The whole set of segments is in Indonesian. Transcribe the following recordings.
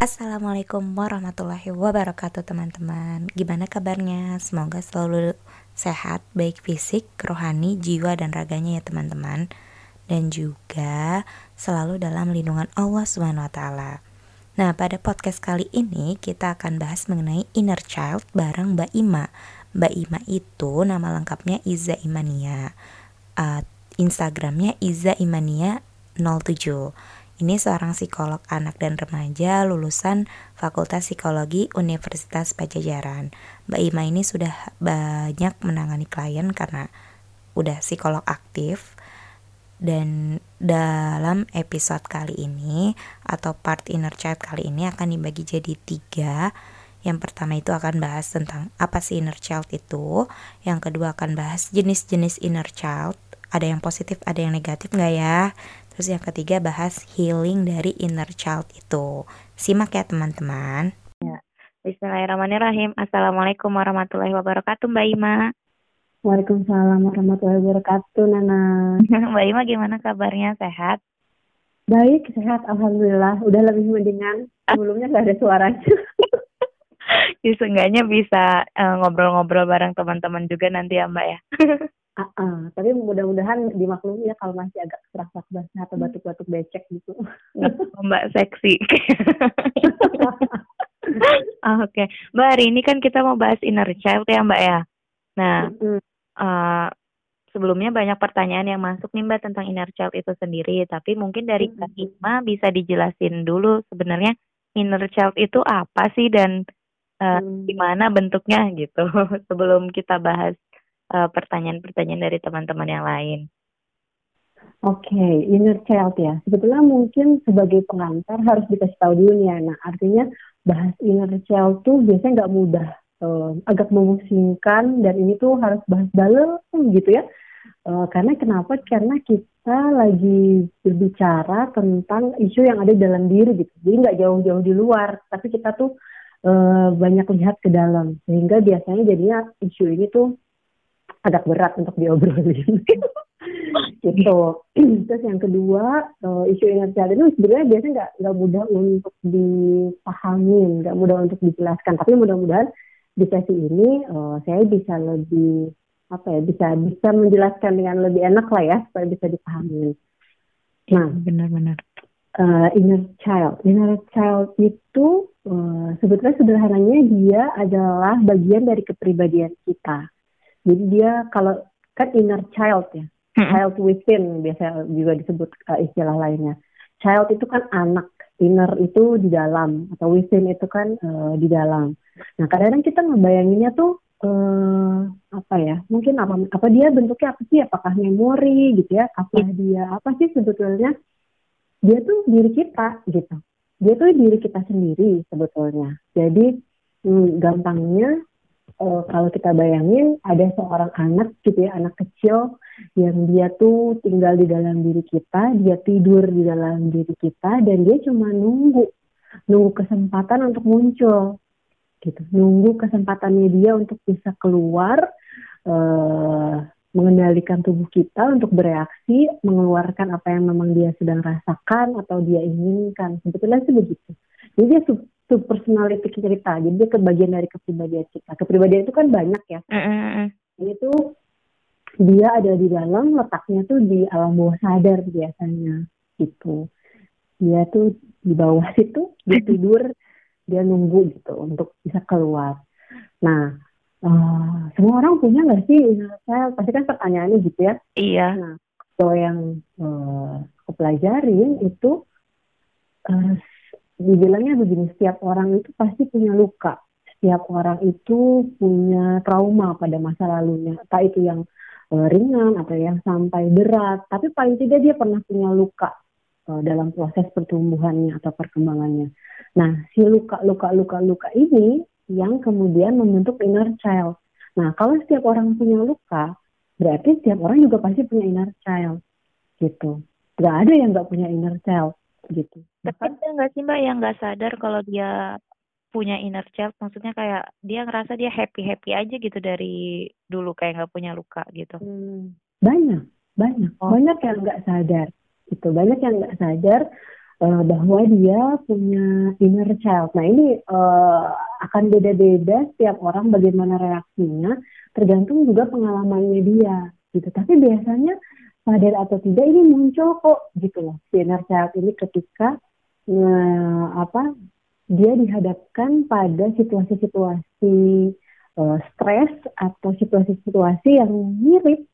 Assalamualaikum warahmatullahi wabarakatuh teman-teman Gimana kabarnya? Semoga selalu sehat baik fisik, rohani, jiwa dan raganya ya teman-teman Dan juga selalu dalam lindungan Allah taala. Nah, pada podcast kali ini kita akan bahas mengenai inner child bareng Mbak Ima. Mbak Ima itu nama lengkapnya Iza Imania. Uh, Instagramnya Iza Imania 07 ini seorang psikolog anak dan remaja lulusan Fakultas Psikologi Universitas Pajajaran. Mbak Ima ini sudah banyak menangani klien karena udah psikolog aktif. Dan dalam episode kali ini atau part inner child kali ini akan dibagi jadi tiga. Yang pertama itu akan bahas tentang apa sih inner child itu. Yang kedua akan bahas jenis-jenis inner child. Ada yang positif, ada yang negatif nggak ya? Terus yang ketiga bahas healing dari inner child itu. Simak ya teman-teman. Ya. Bismillahirrahmanirrahim. Assalamualaikum warahmatullahi wabarakatuh Mbak Ima. Waalaikumsalam warahmatullahi wabarakatuh Nana. Mbak Ima gimana kabarnya? Sehat? Baik, sehat. Alhamdulillah. Udah lebih mendingan. Sebelumnya gak ada suaranya. ya, seenggaknya bisa eh, ngobrol-ngobrol uh, bareng teman-teman juga nanti ya Mbak ya. Uh, uh, tapi mudah-mudahan dimaklumi ya kalau masih agak serak-serak basah atau hmm. batuk-batuk becek gitu. Mbak seksi. Oke, okay. Mbak hari ini kan kita mau bahas inner child ya Mbak ya. Nah, uh, sebelumnya banyak pertanyaan yang masuk nih Mbak tentang inner child itu sendiri. Tapi mungkin dari Kak Ima bisa dijelasin dulu sebenarnya inner child itu apa sih dan uh, gimana bentuknya gitu sebelum kita bahas Eh, pertanyaan-pertanyaan dari teman-teman yang lain. Oke, okay, inner child ya. Sebetulnya mungkin sebagai pengantar harus dikasih tahu dulu nih ya. Nah, artinya bahas inner child tuh biasanya nggak mudah, uh, agak memusingkan dan ini tuh harus bahas dalam gitu ya. Uh, karena kenapa? Karena kita lagi berbicara tentang isu yang ada dalam diri gitu. Jadi nggak jauh-jauh di luar, tapi kita tuh uh, banyak lihat ke dalam. Sehingga biasanya jadinya isu ini tuh agak berat untuk diobrolin. Gitu. Terus yang kedua uh, isu inner child itu sebenarnya biasanya nggak nggak mudah untuk dipahami nggak mudah untuk dijelaskan. Tapi mudah-mudahan di sesi ini uh, saya bisa lebih apa ya bisa bisa menjelaskan dengan lebih enak lah ya supaya bisa dipahami nah benar-benar. uh, inner child. Inner child itu uh, sebetulnya sederhananya dia adalah bagian dari kepribadian kita jadi dia kalau kan inner child ya, hmm. child within biasa juga disebut uh, istilah lainnya. Child itu kan anak, inner itu di dalam atau within itu kan uh, di dalam. Nah kadang-kadang kita ngebayanginnya tuh uh, apa ya? Mungkin apa apa dia bentuknya apa sih? Apakah memori gitu ya? Apa yeah. dia apa sih sebetulnya? Dia tuh diri kita gitu. Dia tuh diri kita sendiri sebetulnya. Jadi hmm, gampangnya uh, kalau kita bayangin ada seorang anak gitu ya anak kecil yang dia tuh tinggal di dalam diri kita dia tidur di dalam diri kita dan dia cuma nunggu nunggu kesempatan untuk muncul gitu. Nunggu kesempatannya dia untuk bisa keluar uh, mengendalikan tubuh kita untuk bereaksi mengeluarkan apa yang memang dia sedang rasakan atau dia inginkan. Sebetulnya sih begitu jadi dia itu personality cerita jadi dia kebagian dari kepribadian kita. Kepribadian itu kan banyak ya. Mm -hmm. ini tuh dia ada di dalam letaknya tuh di alam bawah sadar biasanya gitu. Dia tuh di bawah situ dia tidur dia nunggu gitu untuk bisa keluar. Nah uh, semua orang punya nggak sih? Saya pasti kan pertanyaannya gitu ya. Iya. Nah kalau yang uh, aku pelajarin itu uh, dibilangnya begini, setiap orang itu pasti punya luka. Setiap orang itu punya trauma pada masa lalunya. Entah itu yang uh, ringan atau yang sampai berat. Tapi paling tidak dia pernah punya luka uh, dalam proses pertumbuhannya atau perkembangannya. Nah, si luka-luka-luka-luka ini yang kemudian membentuk inner child. Nah, kalau setiap orang punya luka, berarti setiap orang juga pasti punya inner child. Gitu. Gak ada yang gak punya inner child gitu. Tapi ada nggak sih mbak yang nggak sadar kalau dia punya inner child, maksudnya kayak dia ngerasa dia happy happy aja gitu dari dulu kayak nggak punya luka gitu. Hmm. Banyak, banyak, oh. banyak yang nggak sadar. Itu banyak yang nggak sadar. uh, bahwa dia punya inner child. Nah ini uh, akan beda-beda setiap orang bagaimana reaksinya, tergantung juga pengalamannya dia gitu. Tapi biasanya sadar atau tidak ini muncul kok gitu loh si inner child ini ketika uh, apa dia dihadapkan pada situasi-situasi uh, stres atau situasi-situasi yang mirip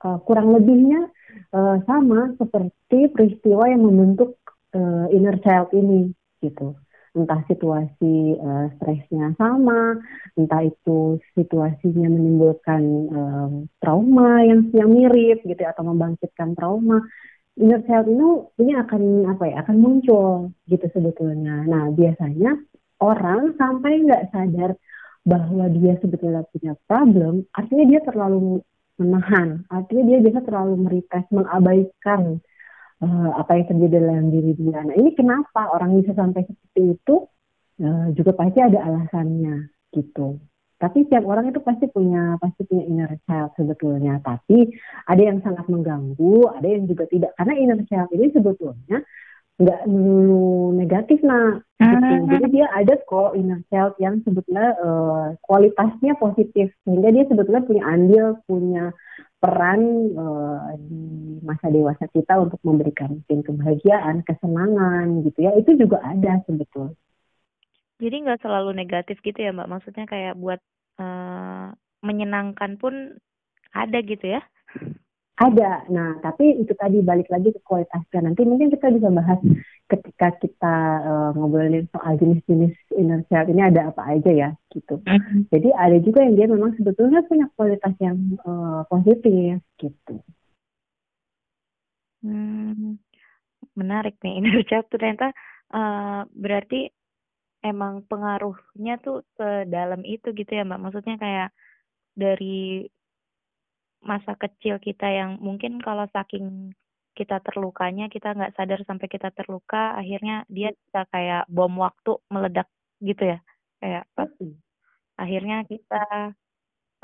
uh, kurang lebihnya uh, sama seperti peristiwa yang membentuk uh, inner child ini gitu. Entah situasi uh, stresnya sama entah itu situasinya menimbulkan um, trauma yang yang mirip gitu ya, atau membangkitkan trauma inner child ini ini akan apa ya akan muncul gitu sebetulnya nah biasanya orang sampai nggak sadar bahwa dia sebetulnya punya problem artinya dia terlalu menahan artinya dia biasa terlalu merepress mengabaikan uh, apa yang terjadi dalam diri dia. Nah ini kenapa orang bisa sampai seperti itu uh, juga pasti ada alasannya gitu. Tapi setiap orang itu pasti punya pasti punya inner child sebetulnya. Tapi ada yang sangat mengganggu, ada yang juga tidak. Karena inner child ini sebetulnya nggak dulu negatif nah gitu. Jadi dia ada kok inner child yang sebetulnya uh, kualitasnya positif sehingga dia sebetulnya punya andil punya peran uh, di masa dewasa kita untuk memberikan mungkin kebahagiaan, kesenangan gitu ya, itu juga ada sebetulnya. Jadi nggak selalu negatif gitu ya Mbak, maksudnya kayak buat uh, menyenangkan pun ada gitu ya? Ada. Nah, tapi itu tadi balik lagi ke kualitasnya. Nanti mungkin kita bisa bahas ketika kita uh, ngobrolin soal jenis-jenis inner child ini ada apa aja ya, gitu. Mm-hmm. Jadi ada juga yang dia memang sebetulnya punya kualitas yang uh, positif, gitu. Hmm, menarik nih inner child ternyata uh, berarti emang pengaruhnya tuh ke dalam itu gitu ya mbak. Maksudnya kayak dari masa kecil kita yang mungkin kalau saking kita terlukanya kita nggak sadar sampai kita terluka akhirnya dia bisa kayak bom waktu meledak gitu ya. Kayak pas akhirnya kita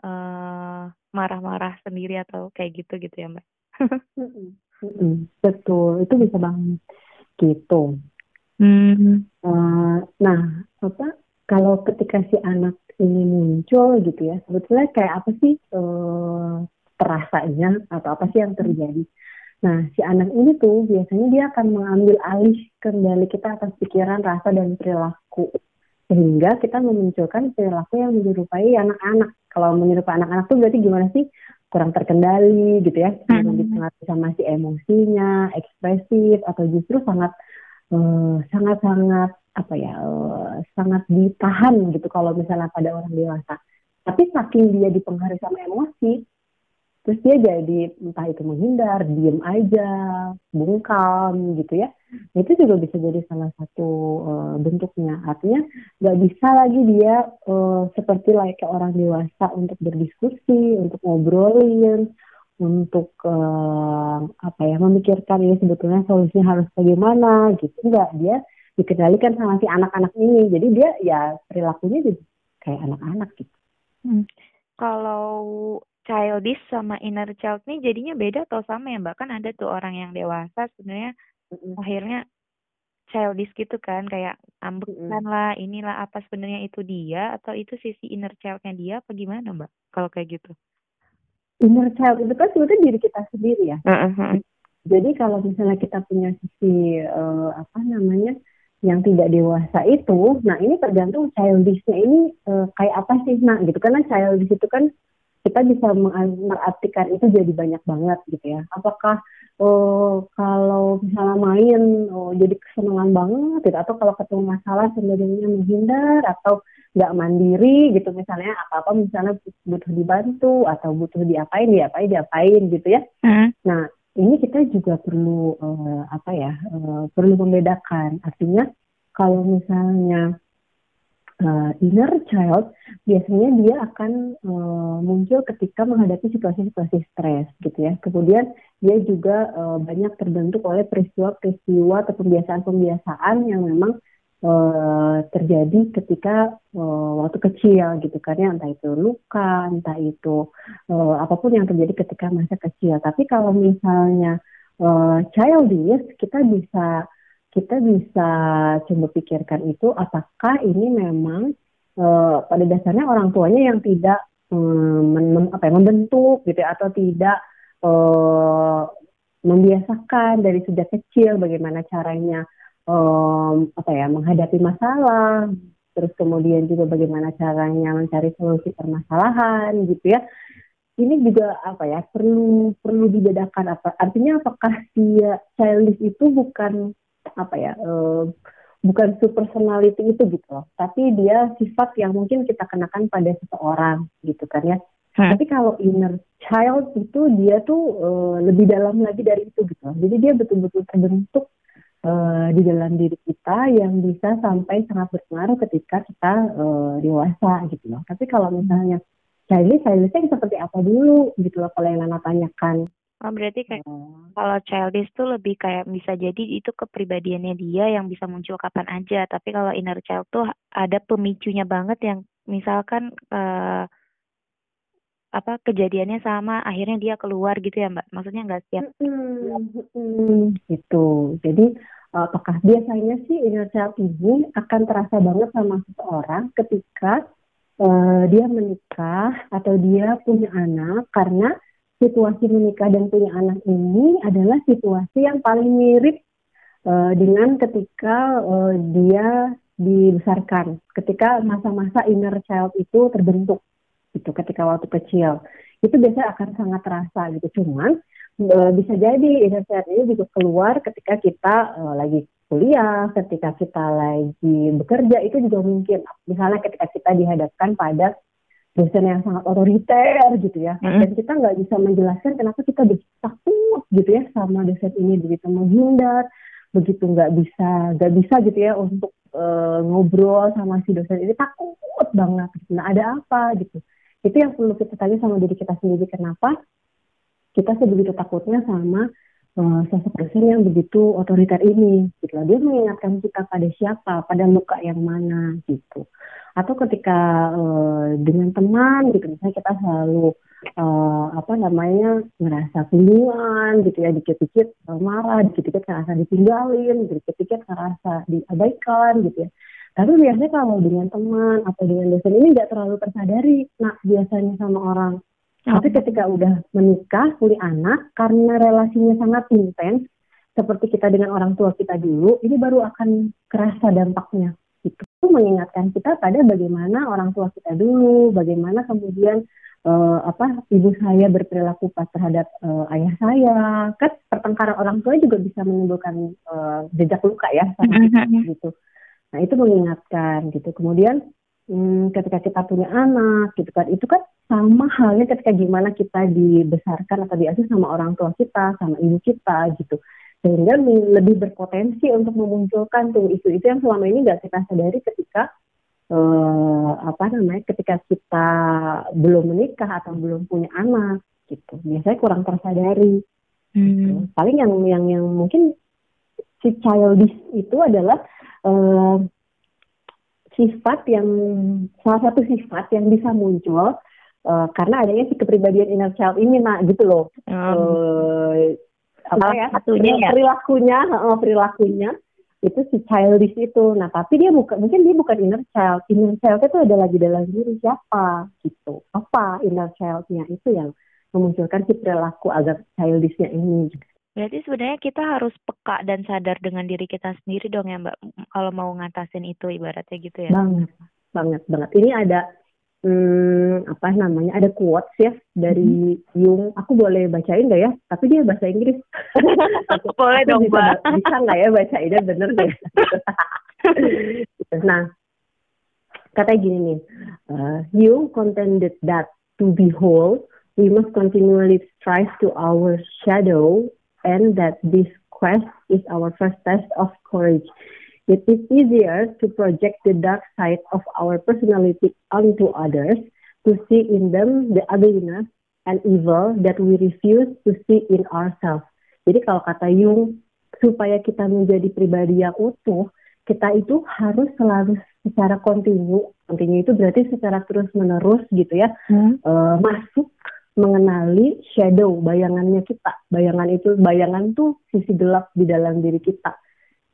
uh, marah-marah sendiri atau kayak gitu gitu ya mbak. Betul. Itu bisa banget. Gitu hmm. uh, nah apa kalau ketika si anak ini muncul gitu ya sebetulnya kayak apa sih uh, atau apa sih yang terjadi. Nah, si anak ini tuh biasanya dia akan mengambil alih kendali kita atas pikiran, rasa, dan perilaku. Sehingga kita memunculkan perilaku yang menyerupai anak-anak. Kalau menyerupai anak-anak tuh berarti gimana sih? Kurang terkendali gitu ya. Hmm. Dipengaruhi sama si emosinya, ekspresif, atau justru sangat uh, sangat-sangat apa ya, uh, sangat ditahan gitu kalau misalnya pada orang dewasa. Tapi saking dia dipengaruhi sama emosi, terus dia jadi entah itu menghindar, diem aja, bungkam gitu ya. Itu juga bisa jadi salah satu uh, bentuknya. Artinya nggak bisa lagi dia uh, seperti layaknya orang dewasa untuk berdiskusi, untuk ngobrolin, untuk uh, apa ya memikirkan ini sebetulnya solusinya harus bagaimana gitu. Enggak, dia dikendalikan sama si anak-anak ini. Jadi dia ya perilakunya jadi kayak anak-anak gitu. Hmm. Kalau childish sama inner child nih jadinya beda atau sama ya mbak kan ada tuh orang yang dewasa sebenarnya mm-hmm. akhirnya childish gitu kan kayak ambekan mm-hmm. lah inilah apa sebenarnya itu dia atau itu sisi inner childnya dia apa gimana mbak kalau kayak gitu inner child itu kan sebetulnya diri kita sendiri ya uh-huh. jadi kalau misalnya kita punya sisi uh, apa namanya yang tidak dewasa itu, nah ini tergantung childishnya ini uh, kayak apa sih, nah gitu karena childish itu kan kita bisa mengartikan itu jadi banyak banget gitu ya. Apakah oh, kalau misalnya main oh, jadi kesenangan banget gitu atau kalau ketemu masalah sebenarnya menghindar atau nggak mandiri gitu misalnya apa apa misalnya butuh dibantu atau butuh diapain diapain diapain gitu ya. Hmm. Nah ini kita juga perlu uh, apa ya uh, perlu membedakan artinya kalau misalnya uh, inner child biasanya dia akan uh, muncul ketika menghadapi situasi-situasi stres gitu ya. Kemudian dia juga uh, banyak terbentuk oleh peristiwa-peristiwa atau pembiasaan-pembiasaan yang memang uh, terjadi ketika uh, waktu kecil gitu kan ya entah itu luka, entah itu uh, apa pun yang terjadi ketika masa kecil. Tapi kalau misalnya uh, childish kita bisa kita bisa coba pikirkan itu apakah ini memang uh, pada dasarnya orang tuanya yang tidak um, mem, apa ya, membentuk gitu ya, atau tidak uh, membiasakan dari sejak kecil bagaimana caranya um, apa ya menghadapi masalah terus kemudian juga bagaimana caranya mencari solusi permasalahan gitu ya. Ini juga apa ya perlu perlu dibedakan apa artinya apakah dia childish itu bukan apa ya uh, bukan super personality itu gitu loh. Tapi dia sifat yang mungkin kita kenakan pada seseorang gitu kan ya. Hmm. tapi kalau inner child itu dia tuh uh, lebih dalam lagi dari itu gitu loh. Jadi dia betul-betul terbentuk uh, di dalam diri kita yang bisa sampai sangat berpengaruh ketika kita uh, dewasa gitu loh. Tapi kalau misalnya childish, childishnya seperti apa dulu gitu loh kalau yang Nana tanyakan. Oh, berarti kayak hmm. kalau childish tuh lebih kayak bisa jadi itu kepribadiannya dia yang bisa muncul kapan aja. Tapi kalau inner child tuh ada pemicunya banget yang misalkan uh, apa kejadiannya sama akhirnya dia keluar gitu ya mbak maksudnya nggak siap hmm, hmm, gitu jadi apakah biasanya sih inner child ini akan terasa banget sama seseorang ketika uh, dia menikah atau dia punya anak karena situasi menikah dan punya anak ini adalah situasi yang paling mirip uh, dengan ketika uh, dia dibesarkan, ketika masa-masa inner child itu terbentuk, itu ketika waktu kecil, itu biasanya akan sangat terasa gitu. Cuman bisa jadi child ini juga keluar ketika kita uh, lagi kuliah, ketika kita lagi bekerja itu juga mungkin. Misalnya ketika kita dihadapkan pada dosen yang sangat otoriter gitu ya, mm-hmm. dan kita nggak bisa menjelaskan kenapa kita begitu takut gitu ya sama dosen ini begitu menghindar, begitu nggak bisa nggak bisa gitu ya untuk uh, ngobrol sama si dosen ini takut banget. Nah ada apa gitu? Itu yang perlu kita tanya sama diri kita sendiri kenapa kita sebegitu takutnya sama uh, sosok dosen yang begitu otoriter ini gitu Dia mengingatkan kita pada siapa, pada muka yang mana gitu. Atau ketika uh, dengan teman gitu misalnya kita selalu uh, apa namanya ngerasa kebingungan gitu ya dikit-dikit marah, dikit-dikit ngerasa ditinggalin, dikit-dikit ngerasa diabaikan gitu ya. Tapi biasanya kalau dengan teman atau dengan dosen ini nggak terlalu tersadari, nah biasanya sama orang tapi ketika udah menikah, punya anak, karena relasinya sangat intens, seperti kita dengan orang tua kita dulu, ini baru akan kerasa dampaknya. Itu mengingatkan kita pada bagaimana orang tua kita dulu, bagaimana kemudian uh, apa ibu saya berperilaku pas terhadap uh, ayah saya. Kan pertengkaran orang tua juga bisa menimbulkan uh, jejak luka ya, mm-hmm. gitu. Nah itu mengingatkan gitu. Kemudian hmm, ketika kita punya anak gitu kan, itu kan sama halnya ketika gimana kita dibesarkan atau diasuh sama orang tua kita, sama ibu kita gitu. Sehingga lebih berpotensi untuk memunculkan tuh isu-isu yang selama ini nggak kita sadari ketika uh, apa namanya ketika kita belum menikah atau belum punya anak gitu. Biasanya kurang tersadari. Hmm. Gitu. Paling yang yang yang mungkin si childish itu adalah uh, sifat yang salah satu sifat yang bisa muncul uh, karena adanya si kepribadian inner child ini nak gitu loh. Um, uh, apa ya? satunya ya? Perilakunya uh, perilakunya itu si childish itu. Nah tapi dia bukan mungkin dia bukan inner child. Inner child itu ada lagi dalam diri siapa gitu. Apa inner childnya itu yang memunculkan si perilaku agak childishnya ini Berarti sebenarnya kita harus peka dan sadar dengan diri kita sendiri dong ya Mbak, kalau mau ngatasin itu ibaratnya gitu ya. Banget, banget, banget. Ini ada hmm, apa namanya ada quotes ya dari hmm. Jung. Aku boleh bacain nggak ya? Tapi dia bahasa Inggris. boleh dong, bisa, Mbak. Bisa nggak ya bacainnya bener deh. nah, katanya gini nih. Uh, Jung contended that to be whole, we must continually strive to our shadow and that this quest is our first test of courage. It is easier to project the dark side of our personality onto others, to see in them the ugliness and evil that we refuse to see in ourselves. Jadi kalau kata Jung, supaya kita menjadi pribadi yang utuh, kita itu harus selalu secara kontinu, kontinu itu berarti secara terus menerus gitu ya, hmm. uh, masuk mengenali shadow bayangannya kita. Bayangan itu, bayangan tuh sisi gelap di dalam diri kita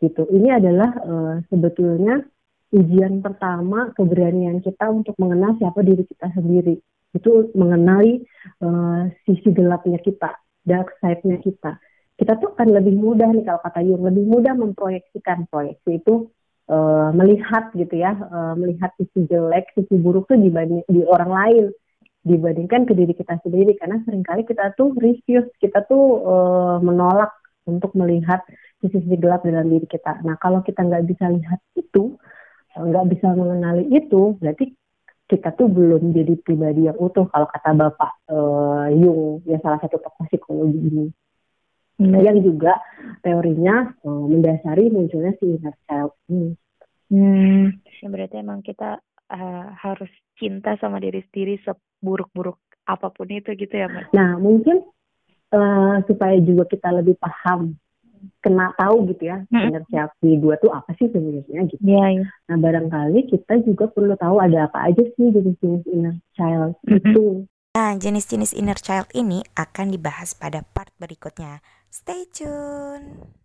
gitu. Ini adalah uh, sebetulnya ujian pertama keberanian kita untuk mengenal siapa diri kita sendiri. Itu mengenali uh, sisi gelapnya kita, dark side-nya kita. Kita tuh akan lebih mudah nih kalau kata Jung, lebih mudah memproyeksikan proyeksi itu uh, melihat gitu ya, uh, melihat sisi jelek, sisi buruk tuh dibanding di orang lain dibandingkan ke diri kita sendiri karena sering kali kita tuh refuse, kita tuh uh, menolak untuk melihat sisi-sisi gelap dalam diri kita. Nah kalau kita nggak bisa lihat itu, nggak bisa mengenali itu, berarti kita tuh belum jadi pribadi yang utuh kalau kata Bapak uh, Jung, ya salah satu tokoh psikologi ini. Hmm. Yang juga teorinya uh, mendasari munculnya si inner child ini. Hmm, ya berarti emang kita uh, harus cinta sama diri sendiri seburuk-buruk apa pun itu gitu ya Mbak? Nah mungkin uh, supaya juga kita lebih paham kena tahu gitu ya hmm. inner child di dua tuh apa sih sebenarnya gitu. Yeah, yeah. Nah barangkali kita juga perlu tahu ada apa aja sih jenis-jenis inner child mm -hmm. itu. Nah jenis-jenis inner child ini akan dibahas pada part berikutnya. Stay tune.